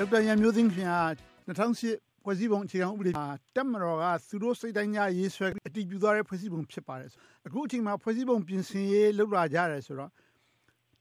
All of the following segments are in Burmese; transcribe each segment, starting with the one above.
ဒေါက်တာရန်မျိုးသိန်းခင်က2008ဖွဲ့စည်းပုံအခြေခံဥပဒေမှာတက်မတော်ကသူတို့စိတ်တိုင်းကြရေးဆွဲအတည်ပြုသွားတဲ့ဖွဲ့စည်းပုံဖြစ်ပါတယ်အခုအချိန်မှာဖွဲ့စည်းပုံပြင်ဆင်ရေးလုပ်လာကြတယ်ဆိုတော့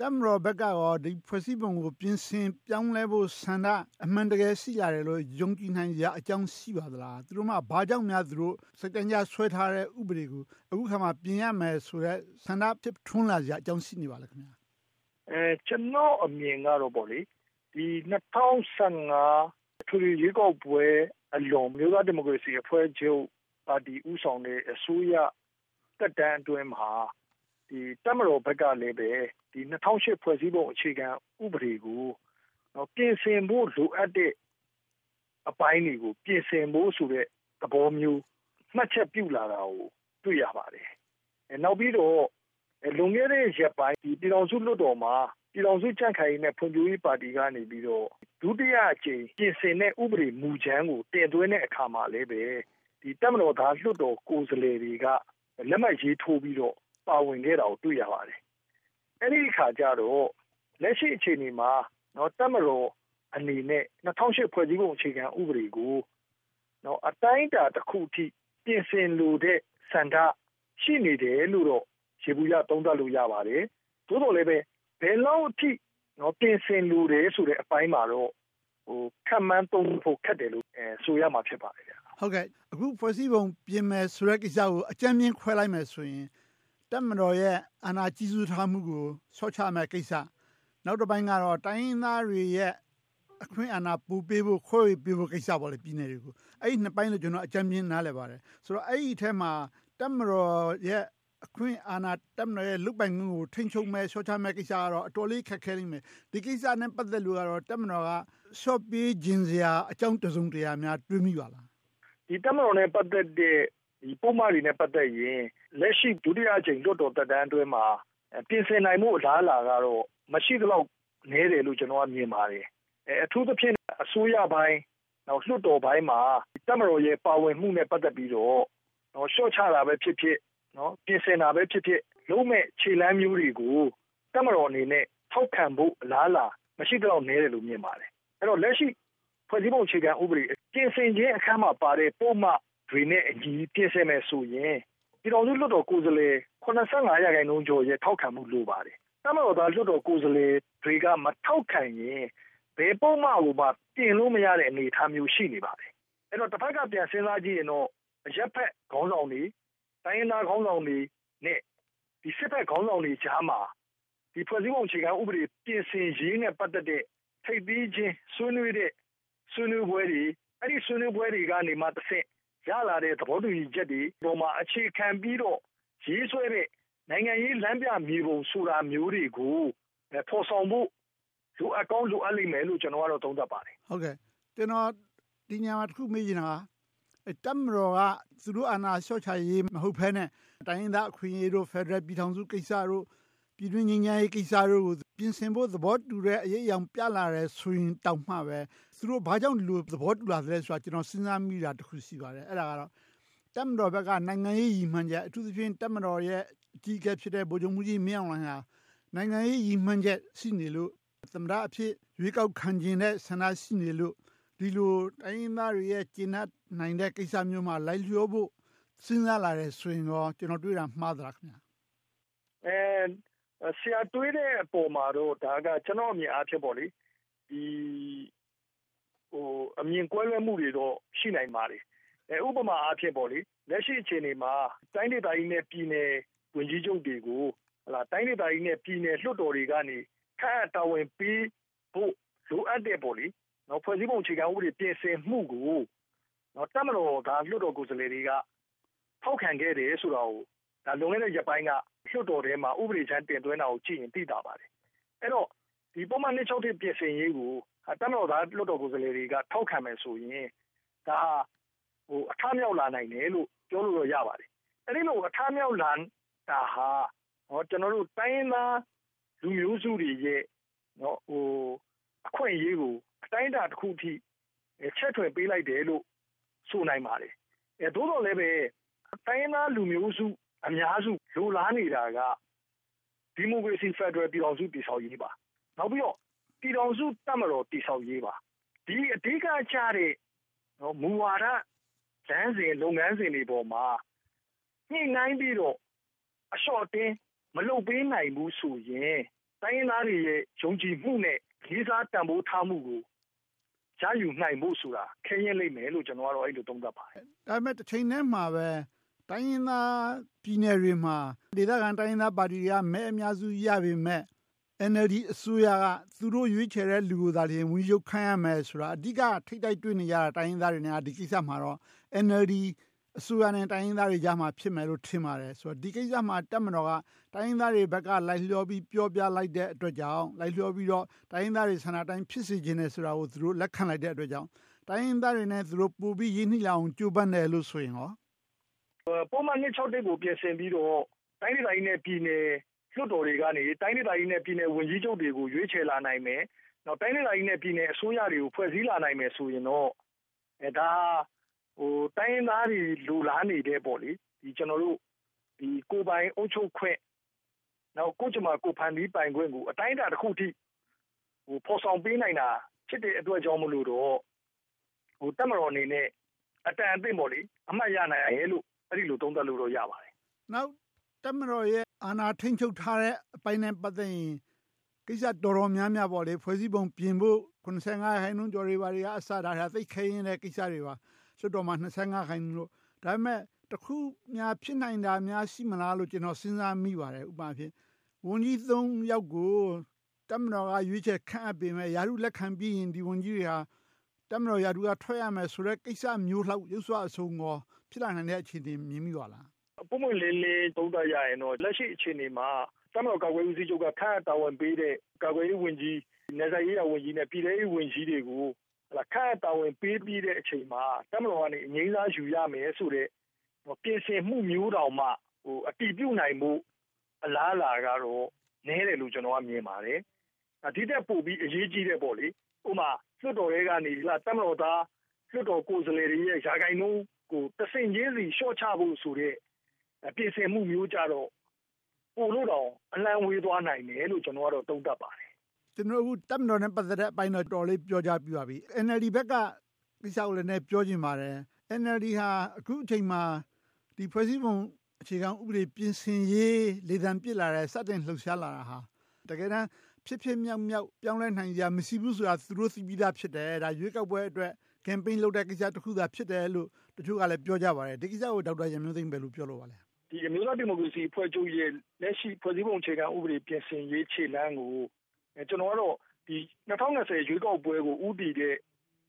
တက်မတော်ဘက်ကရောဒီဖွဲ့စည်းပုံကိုပြင်ဆင်ပြောင်းလဲဖို့ဆန္ဒအမှန်တကယ်ရှိရတယ်လို့ယုံကြည်နိုင်ကြအကြောင်းရှိပါသလားသူတို့မှဘာကြောင့်များသူတို့စိတ်တိုင်းကြဆွဲထားတဲ့ဥပဒေကိုအခုခါမှပြင်ရမယ်ဆိုတော့ဆန္ဒဖြစ်ထွန်းလာကြအကြောင်းရှိနေပါလားခင်ဗျာအဲကျွန်တော်အမြင်ကတော့ပေါ့လေ ဒီ2015ထူရီရေကောက်ပွဲအလွန်မျိုးသားဒီမိုကရေစီအဖွဲ့ချုပ်ပါတီဥဆောင်တဲ့အစိုးရတက်တန်းအတွင်းမှာဒီတက်မတော်ဘက်ကလည်းပဲဒီ2008ဖွဲ့စည်းပုံအခြေခံဥပဒေကိုတော့ပြင်ဆင်ဖို့လိုအပ်တဲ့အပိုင်းတွေကိုပြင်ဆင်ဖို့ဆိုတဲ့သဘောမျိုးမှတ်ချက်ပြုလာတာကိုတွေ့ရပါတယ်။အဲနောက်ပြီးတော့လွန်ခဲ့တဲ့ရက်ပိုင်းဒီပြည်တော်စုလွတ်တော်မှာ ပြည်တော်စုကြံ့ခိုင်ရေးနဲ့ဖွံ့ဖြိုးရေးပါတီကနေပြီးတော့ဒုတိယအကြိမ်ပြင်ဆင်တဲ့ဥပဒေမူကြမ်းကိုတင်သွင်းတဲ့အခါမှာလည်းပဲဒီတက်မတော်သားလွတ်တော်ကိုယ်စားလှယ်တွေကလက်မှတ်ရေးထိုးပြီးတော့ပါဝင်ခဲ့တာကိုတွေ့ရပါတယ်။အဲဒီအခါကျတော့လက်ရှိအခြေအနေမှာနော်တက်မတော်အနေနဲ့2008ဖွဲ့စည်းပုံအခြေခံဥပဒေကိုနော်အတိုင်းအတာတစ်ခုထိပြင်ဆင်လိုတဲ့စန္ဒရှိနေတယ်လို့တော့ရေဘူးရသုံးသပ်လို့ရပါတယ်။သို့တော်လည်းပဲ ဘယ်လောက်အထိနော်ပြင်ဆင်လိုတယ်ဆိုတဲ့အပိုင်းမှာတော့ဟိုခံမှန်းသုံးဖို့ခက်တယ်လို့အဲဆိုရမှာဖြစ်ပါတယ်ဗျာဟုတ်ကဲ့အခုဖွဲ့စည်းပုံပြင်မယ်ဆိုတဲ့ကိစ္စကိုအကြမ်းမြင်ခွဲလိုက်မယ်ဆိုရင်တက်မတော်ရဲ့အာဏာကြီးစိုးထားမှုကိုဆော့ချမယ်ကိစ္စနောက်တစ်ပိုင်းကတော့တိုင်းရင်းသားတွေရဲ့အခွင့်အာဏာပူပေးဖို့ခွဲပေးဖို့ကိစ္စပေါ့လေပြည်နယ်တွေကိုအဲ့ဒီနှစ်ပိုင်းလို့ကျွန်တော်အကြမ်းမြင်နားလည်ပါတယ်ဆိုတော့အဲ့ဒီအထက်မှာတက်မတော်ရဲ့ အခွင့်အာဏာတက်မရဲ့ လုပိုင်ငန်းကို ထိန်ချုပ်မဲ့ရှော့ချမဲ့ကိစ္စကတော့ အတော်လေး ခက်ခဲနေမယ် ဒီကိစ္စနဲ့ ပတ်သက်လို့ကတော့တက်မတော်ကရှော့ပေးခြင်းစရာ အကြောင်းတစုံတရာများ တွေးမိပါလားဒီတက်မတော်နဲ့ ပတ်သက်တဲ့ဒီပုံမှန်တွေနဲ့ ပတ်သက်ရင် လက်ရှိ ဒုတိယအကြိမ် လွတ်တော်တက်တန်းအတွင်းမှာ ပြင်ဆင်နိုင်မှုအလားအလာကတော့ မရှိသလောက် နည်းတယ်လို့ ကျွန်တော်က မြင်ပါတယ်အဲအထူးသဖြင့် အစိုးရပိုင်းနောက်လွှတ်တော်ပိုင်းမှာတက်မတော်ရဲ့ ပါဝင်မှုနဲ့ ပတ်သက်ပြီးတော့တော့ရှော့ချတာပဲဖြစ်ဖြစ် နော်ပြင်ဆင်တာပဲဖြစ်ဖြစ်လုံးမဲ့ခြေလမ်းမျိုးတွေကိုတက်မတော်အနေနဲ့ထောက်ခံဖို့အလားအလာမရှိတော့နဲတယ်လို့မြင်ပါတယ်အဲ့တော့လက်ရှိဖွဲ့စည်းပုံအခြေခံဥပဒေပြင်ဆင်ခြင်းအခမ်းမှာပါတဲ့ပုံမှတွေနဲ့အညီပြင်ဆင်မယ်ဆိုရင်ပြည်တော်စုလွှတ်တော်ကိုယ်စားလှယ်85ရာခိုင်နှုန်းကျော်ရဲ့ထောက်ခံမှုလိုပါတယ်တမတော်သားလွှတ်တော်ကိုယ်စားလှယ်တွေကမထောက်ခံရင်ဘယ်ပုံမှကိုမှပြင်လို့မရတဲ့အနေအထားမျိုးရှိနေပါတယ်အဲ့တော့တစ်ဖက်ကပြန်စဉ်းစားကြည့်ရင်တော့ရက်ဖက်ခေါင်းဆောင်တွေ တိုင်းရင်းသားခေါင်းဆောင်တွေနဲ့ဒီစစ်ဘက်ခေါင်းဆောင်တွေကြားမှာဒီဖွဲ့စည်းပုံအခြေခံဥပဒေပြင်ဆင်ရေးနဲ့ပတ်သက်တဲ့ထိပ်သီးချင်းဆွေးနွေးတဲ့ဆွေးနွေးပွဲတွေအဲ့ဒီဆွေးနွေးပွဲတွေကနေမှတစ်ဆင့်ရလာတဲ့သဘောတူညီချက်တွေပေါ်မှာအခြေခံပြီးတော့ရေးဆွဲတဲ့နိုင်ငံရေးလမ်းပြမြေပုံဆိုတာမျိုးတွေကိုဖော်ဆောင်ဖို့လိုအပ်ကောင်းလိုအပ်လိမ့်မယ်လို့ကျွန်တော်ကတော့သုံးသပ်ပါတယ်ဟုတ်ကဲ့ကျွန်တော်ဒီညမှာတစ်ခုမေးချင်တာ တပ်မတော်က သူတို့အာဏာလျှော့ချရေး မဟုတ်ဘဲနဲ့ တိုင်းရင်းသားအခွင့်အရေးတို့ဖက်ဒရယ်ပြည်ထောင်စုကိစ္စတို့ ပြည်တွင်းငြိမ်းချမ်းရေးကိစ္စတို့ကို ပြင်ဆင်ဖို့ သဘောတူတဲ့ အရေးအယောင်ပြလာတယ်ဆိုရင်တောင်မှပဲ သူတို့ ဘာကြောင့် ဒီလို သဘောတူလာသလဲဆိုတာကျွန်တော် စဉ်းစားမိတာတစ်ခု ရှိပါတယ် အဲ့ဒါကတော့ တပ်မတော်ဘက်က နိုင်ငံရေးရည်မှန်းချက် အထူးသဖြင့် တပ်မတော်ရဲ့ အကြီးအကဲဖြစ်တဲ့ ဗိုလ်ချုပ်မှုကြီးမင်းအောင်လှိုင်ဟာ နိုင်ငံရေးရည်မှန်းချက် ရှိနေလို့ သမ္မတအဖြစ် ရွေးကောက်ခံခြင်းတဲ့ဆန္ဒ ရှိနေလို့ ဒီလိုတိုင်းရင်းသားတွေရဲ့ကျင့်နိုင်တဲ့ကိစ္စမျိုးမှာလိုက်လျောဖို့စဉ်းစားလာတယ်ဆိုရင်တော့ကျွန်တော်တွေ့တာမှားသလားခင်ဗျာအဲဆရာတွေးတဲ့အပေါ်မှာတော့ဒါကကျွန်တော်အမြင်အားဖြင့်ပေါ့လေဒီဟိုအမြင်ကွဲလွဲမှုတွေတော့ရှိနိုင်ပါတယ်အဲဥပမာအားဖြင့်ပေါ့လေလက်ရှိအခြေအနေမှာတိုင်းဒေသကြီးနဲ့ပြည်နယ်ဝင်ကြီးချုပ်တွေကိုဟလာတိုင်းဒေသကြီးနဲ့ပြည်နယ်လွှတ်တော်တွေကနေခန့်အပ်တာဝန်ပေးဖို့လိုအပ်တဲ့ပေါ့လေနော် ဖွဲ့စည်းပုံအခြေခံဥပဒေ ပြင်ဆင်မှုကိုနော်တမတော်ကလွှတ်တော်ကိုယ်စားလှယ်တွေက ထောက်ခံခဲ့တယ်ဆိုတော့ဒါလုံခဲ့တဲ့ရက်ပိုင်းက လွှတ်တော်ထဲမှာ ဥပဒေချမ်းတင်သွင်းတာကိုကြည့်ရင် သိတာပါတယ် အဲ့တော့ ဒီပုံမှန်26တိပြင်ဆင်ရေးကိုတမတော်သား လွှတ်တော်ကိုယ်စားလှယ်တွေက ထောက်ခံမယ်ဆိုရင် ဒါဟိုအထမြောက်လာနိုင်တယ်လို့ ပြောလို့ရပါတယ် အဲ့ဒီလို အထမြောက်လာတာဟာဟောကျွန်တော်တို့တိုင်းရင်းသားလူမျိုးစုတွေရဲ့နော်ဟိုအခွင့်အရေးကိုအ တိုင်းအတာတစ်ခုထိချက်ထွင်ပေးလိုက်တယ်လို့ဆိုနိုင်ပါတယ်အဲသို့တော်လည်းပဲတိုင်းသားလူမျိုးစုအများစုလိုလားနေတာကဒီမိုကရေစီဖက်ဒရယ်ပြည်ထောင်စုတည်ဆောက်ရေးပါနောက်ပြီးတော့ပြည်ထောင်စုတမတော်တည်ဆောက်ရေးပါဒီအဓိကကျတဲ့မူဝါဒလမ်းစဉ်လုပ်ငန်းစဉ်တွေပေါ်မှာညှိနှိုင်းပြီးတော့အလျှော့အတင်းမလုပ်ပေးနိုင်ဘူးဆိုရင်တိုင်းရင်းသားတွေရဲ့ယုံကြည်မှုနဲ့လေးစားတန်ဖိုးထားမှုကို ရယူနိုင်ဖို့ဆိုတာ ခဲယဉ်းလိမ့်မယ်လို့ ကျွန်တော်ကတော့ အဲ့လို သုံးသပ်ပါတယ်။ဒါပေမဲ့တစ်ချိန်တည်းမှာပဲ တိုင်းရင်းသားပြည်နယ်တွေမှာ ဒေသခံတိုင်းရင်းသားပါတီတွေက မဲအများစုရပေမဲ့ NLD အစိုးရက သူတို့ရွေးချယ်တဲ့လူကိုသာလျှင်ဝန်ကြီးချုပ် ခန့်ရမယ်ဆိုတာ အဓိက ထိပ်တိုက်တွေ့နေကြတာ တိုင်းရင်းသားတွေနဲ့ ဒီကိစ္စမှာတော့ NLD အစိုးရနဲ့ တိုင်းရင်းသားတွေကြားမှာ ဖြစ်မယ်လို့ ထင်ပါတယ်ဆိုတော့ဒီကိစ္စမှာတက်မတော်က တိုင်းရင်းသားတွေဘက်က လိုက်လျောပြီး ပြောပြလိုက်တဲ့အတွက်ကြောင့် လိုက်လျောပြီးတော့ တိုင်းရင်းသားတွေ ဆန္ဒတိုင်း ဖြစ်စေခြင်းနဲ့ဆိုတာကို သူတို့ လက်ခံလိုက်တဲ့အတွက်ကြောင့် တိုင်းရင်းသားတွေနဲ့ သူတို့ ပို့ပြီးရင်းနှီးလာအောင် ကြိုးပမ်းတယ်လို့ ဆိုရင်ဟော ပုံမှန်နှစ်6တိတ်ကို ပြင်ဆင်ပြီးတော့ တိုင်းဒေသကြီးနဲ့ ပြည်နယ်လွှတ်တော်တွေကနေ တိုင်းဒေသကြီးနဲ့ ပြည်နယ်ဝန်ကြီးချုပ်တွေကို ရွေးချယ်လာနိုင်မယ်။နောက်တိုင်းဒေသကြီးနဲ့ ပြည်နယ်အစိုးရတွေကို ဖွဲ့စည်းလာနိုင်မယ်ဆိုရင်တော့အဲဒါ ဟိုတိုင်းရင်းသားတွေလူလားနေတဲ့ပေါ့လေဒီကျွန်တော်တို့ဒီကိုပိုင်အုပ်ချုပ်ခွင့်နောက်ကိုကျမကိုဖန်ပြီးပိုင်ခွင့်ကိုအတိုင်းအတာတစ်ခုထိဟိုဖော်ဆောင်ပေးနိုင်တာဖြစ်တဲ့အတွက်ကြောင့်မလို့တော့ဟိုတက်မတော်အနေနဲ့အတန်အသင့်ပေါ့လေအမှတ်ရနိုင်ရဲလို့အဲ့ဒီလိုသုံးသပ်လို့တော့ရပါတယ်နောက်တက်မတော်ရဲ့အာဏာထိန်ချုပ်ထားတဲ့အပိုင်းနဲ့ပတ်သက်ရင်ကိစ္စတော်တော်များများပေါ့လေဖွဲ့စည်းပုံပြင်ဖို့95ခိုင်နှုန်းကျော်တွေပါတွေကအစဒါတာသိခဲရင်တဲ့ကိစ္စတွေပါ လွှတ်တော်မှာ25ခိုင်နှုန်းလို့ဒါပေမဲ့တခုများဖြစ်နိုင်တာများရှိမလားလို့ကျွန်တော်စဉ်းစားမိပါတယ်ဥပမာဖြင့်ဝန်ကြီး3ယောက်ကိုတမတော်ကရွေးချယ်ခန့်အပ်ပေမဲ့ယာရုလက်ခံပြီးရင်ဒီဝန်ကြီးတွေဟာတမတော်ယာရုကထွက်ရမယ်ဆိုတဲ့ကိစ္စမျိုးလောက်ရုပ်စွာအဆုံးကောဖြစ်လာနိုင်တဲ့အခြေအနေမြင်မိပါလားပုံမှန်လေးလေးသုံးသပ်ရရင်တော့လက်ရှိအခြေအနေမှာတမတော်ကာကွယ်ရေးဦးစီးချုပ်ကခန့်အပ်တာဝန်ပေးတဲ့ကာကွယ်ရေးဝန်ကြီးနေဆိုင်ရေးဝန်ကြီးနဲ့ပြည်ထောင်ရေးဝန်ကြီးတွေကို ခန့်အပ်တာဝန်ပေးပြီးတဲ့အချိန်မှာတမတော်ကနေအငိမ့်စားယူရမယ်ဆိုတဲ့ပြင်ဆင်မှုမျိုးတောင်မှဟိုအတီးပြုတ်နိုင်မှုအလားအလာကတော့နည်းတယ်လို့ကျွန်တော်ကမြင်ပါတယ်။ဒီတက်ပို့ပြီးအရေးကြီးတဲ့ပေါ့လေ။ဥမာလွှတ်တော်တွေကနေလာတမတော်သားလွှတ်တော်ကိုယ်စားလှယ်တွေရဲ့ယာကိုင်နှုန်းကိုတဆင့်ချင်းစီရှော့ချဖို့ဆိုတဲ့ပြင်ဆင်မှုမျိုးကြတော့ပို့လို့တော့အလံဝေးသွားနိုင်တယ်လို့ကျွန်တော်ကတော့သုံးသပ်ပါတယ် ကျွန်တော်အခုတက်မတော်နဲ့ ပတ်သက်တဲ့အပိုင်းတော့ တော်လေး ပြောကြပြပါပြီ NLD ဘက်က ကိစ္စကိုလည်းနည်းပြောချင်ပါတယ် NLD ဟာ အခုအချိန်မှာဒီဖွဲ့စည်းပုံအခြေခံဥပဒေ ပြင်ဆင်ရေး လေသံပစ်လာတဲ့စတင်လှုပ်ရှားလာတာဟာ တကယ်တမ်း ဖြစ်ဖြစ်မြောက်မြောက် ပြောင်းလဲနိုင်ကြမရှိဘူးဆိုတာ သူတို့ သိပြီးသားဖြစ်တယ် ဒါ ရွေးကောက်ပွဲအတွက် campaign လုပ်တဲ့ကိစ္စတစ်ခုသာ ဖြစ်တယ်လို့ တချို့ကလည်း ပြောကြပါတယ် ဒီကိစ္စကို ဒေါက်တာရန်မျိုးသိန်းပဲလို့ပြောလို့ပါလဲဒီအမျိုးသားဒီမိုကရေစီအဖွဲ့ချုပ်ရဲ့ လက်ရှိ ဖွဲ့စည်းပုံအခြေခံဥပဒေ ပြင်ဆင်ရေး ခြေလှမ်းကို ကျွန်တော်ကတော့ ဒီ2020ရွေးကောက်ပွဲကိုဥတည်တဲ့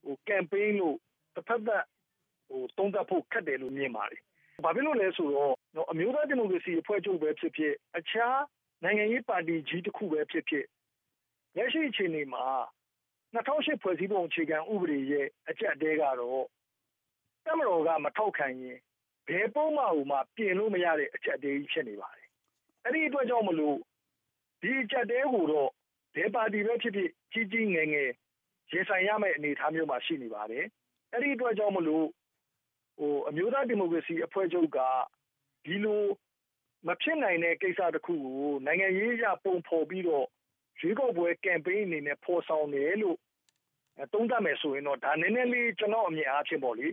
ဟို campaign လို့တစ်ဖက်သက်ဟိုတုံးသက်ဖို့ ခက်တယ်လို့ မြင်ပါတယ်။ဘာဖြစ်လို့လဲဆိုတော့ အမျိုးသားဒီမိုကရေစီအဖွဲ့ချုပ်ပဲဖြစ်ဖြစ် အခြား နိုင်ငံရေးပါတီကြီးတစ်ခုပဲဖြစ်ဖြစ် လက်ရှိအခြေအနေမှာ2008ဖွဲ့စည်းပုံအခြေခံဥပဒေရဲ့ အကြက်တဲကတော့တမတော်က မထောက်ခံရင် ဘယ်ပုံမှဟိုမှာပြင်လို့မရတဲ့ အကြက်တဲကြီး ဖြစ်နေပါတယ်။အဲ့ဒီအတွက်ကြောင့်မလို့ ဒီအကြက်တဲကိုတော့ ဘယ်ပါတီပဲဖြစ်ဖြစ်ကြီးကြီးငယ်ငယ်ရင်ဆိုင်ရမယ့်အနေအထားမျိုးမှာရှိနေပါတယ်။အဲ့ဒီအတွက်ကြောင့်မလို့ဟိုအမျိုးသားဒီမိုကရေစီအဖွဲ့ချုပ်ကဒီလိုမဖြစ်နိုင်တဲ့ကိစ္စတစ်ခုကိုနိုင်ငံရေးအရပုံဖော်ပြီးတော့ရွေးကောက်ပွဲကမ်ပိန်းအနေနဲ့ဖော်ဆောင်တယ်လို့သုံးသပ်မယ်ဆိုရင်တော့ဒါနည်းနည်းလေးကျွန်တော်အမြင်အားဖြင့်ပေါ့လေ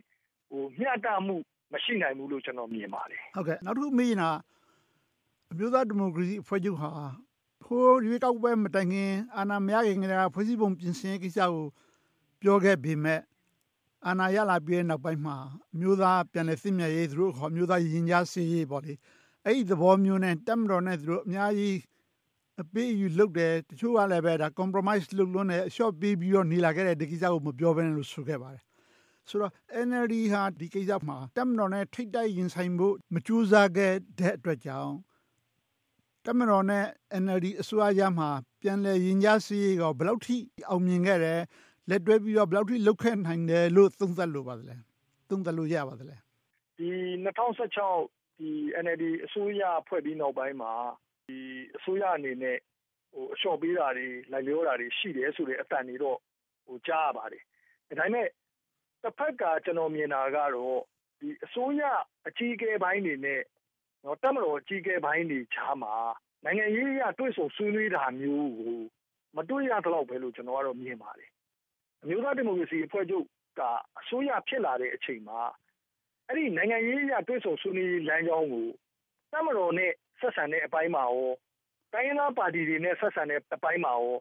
ဟိုမျှတမှုမရှိနိုင်ဘူးလို့ကျွန်တော်မြင်ပါတယ်ဟုတ်ကဲ့နောက်တစ်ခုမေးရင်အမျိုးသားဒီမိုကရေစီအဖွဲ့ချုပ်ဟာ ဖိုးရွေးကောက်ပွဲမတိုင်ခင် အာဏာမရခင်ကတည်းက ဖွဲ့စည်းပုံပြင်ဆင်ရေးကိစ္စကို ပြောခဲ့ပေမဲ့အာဏာရလာပြီးတဲ့နောက်ပိုင်းမှာ အမျိုးသားပြန်လည်သင့်မြတ်ရေး သူတို့ခေါ် အမျိုးသားရင်ကြားစေးရေးပေါ့လေအဲ့ဒီသဘောမျိုးနဲ့တက်မတော်နဲ့သူတို့အများကြီး အပေးအယူလုပ်တယ် တချို့ကလည်းပဲဒါ compromise လုပ်လွန်းတယ် အလျှော့ပေးပြီးတော့ နေလာခဲ့တဲ့ဒီကိစ္စကို မပြောဘဲနဲ့လို့ ဆိုခဲ့ပါတယ် ဆိုတော့ NLD ဟာ ဒီကိစ္စမှာတက်မတော်နဲ့ ထိတ်တိုက်ရင်ဆိုင်ဖို့ မကြိုးစားခဲ့တဲ့အတွက်ကြောင့် တက်မတော်နဲ့ NLD အစိုးရရမှာ ပြန်လည်ရင်ကြားစီးကဘယ်လောက်ထိ အောင်မြင်ခဲ့တယ် လက်တွဲပြီးတော့ ဘယ်လောက်ထိ လုတ်ခဲ့နိုင်တယ်လို့ သုံးသပ်လို့ပါသလဲ သုံးသပ်လို့ ရပါသလဲဒီ2016ဒီ NLD အစိုးရ ဖွဲ့ပြီးနောက်ပိုင်းမှာဒီအစိုးရအနေနဲ့ဟိုအလျှော့ပေးတာတွေ လိုက်လျောတာတွေ ရှိတယ်ဆိုတဲ့အတန်တွေတော့ဟိုကြားရပါတယ် ဒါပေမဲ့တစ်ဖက်က ကျွန်တော်မြင်တာကတော့ဒီအစိုးရအကြီးအကဲပိုင်းတွေနဲ့နော် တက်မတော်အကြီးအကဲပိုင်းတွေချားမှာ နိုင်ငံရေးအရ တွေ့ဆုံဆွေးနွေးတာမျိုးကို မတွေ့ရတော့ပဲလို့ ကျွန်တော်ကတော့ မြင်ပါတယ် အမျိုးသားဒီမိုကရေစီအဖွဲ့ချုပ်က အစိုးရဖြစ်လာတဲ့အချိန်မှာ အဲ့ဒီနိုင်ငံရေးအရ တွဲဆုံဆွေးနွေးလမ်းကြောင်းကိုတမတော်နဲ့ ဆက်ဆံတဲ့အပိုင်းမှာရော တိုင်းရင်းသားပါတီတွေနဲ့ ဆက်ဆံတဲ့အပိုင်းမှာရော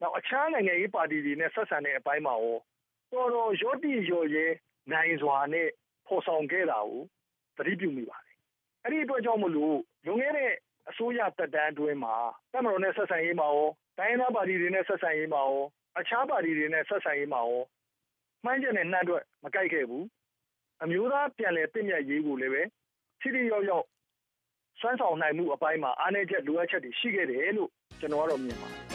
နောက် အခြားနိုင်ငံရေးပါတီတွေနဲ့ ဆက်ဆံတဲ့အပိုင်းမှာရော တော်တော် ရော့တိရော်ရဲနိုင်စွာနဲ့ ဖော်ဆောင်ခဲ့တာကို သတိပြုမိပါတယ်။ အဲ့ဒီအတွက်ကြောင့်မလို့ လွန်ခဲ့တဲ့အစိုးရတက်တန်းအတွင်းမှာတမတော်နဲ့ ဆက်ဆံရေးမှာရော တိုင်းရင်းသားပါတီတွေနဲ့ ဆက်ဆံရေးမှာရော အခြားပါတီတွေနဲ့ ဆက်ဆံရေးမှာရော မှန်းချက်နဲ့ နှမ်းအတွက် မကြိုက်ခဲ့ဘူး အမျိုးသားပြန်လည်တင့်မြတ်ရေးကိုလည်းပဲထိထိရောက်ရောက် စွမ်းဆောင်နိုင်မှုအပိုင်းမှာ အားနည်းချက် လိုအပ်ချက်တွေ ရှိခဲ့တယ်လို့ ကျွန်တော်ကတော့ မြင်ပါတယ်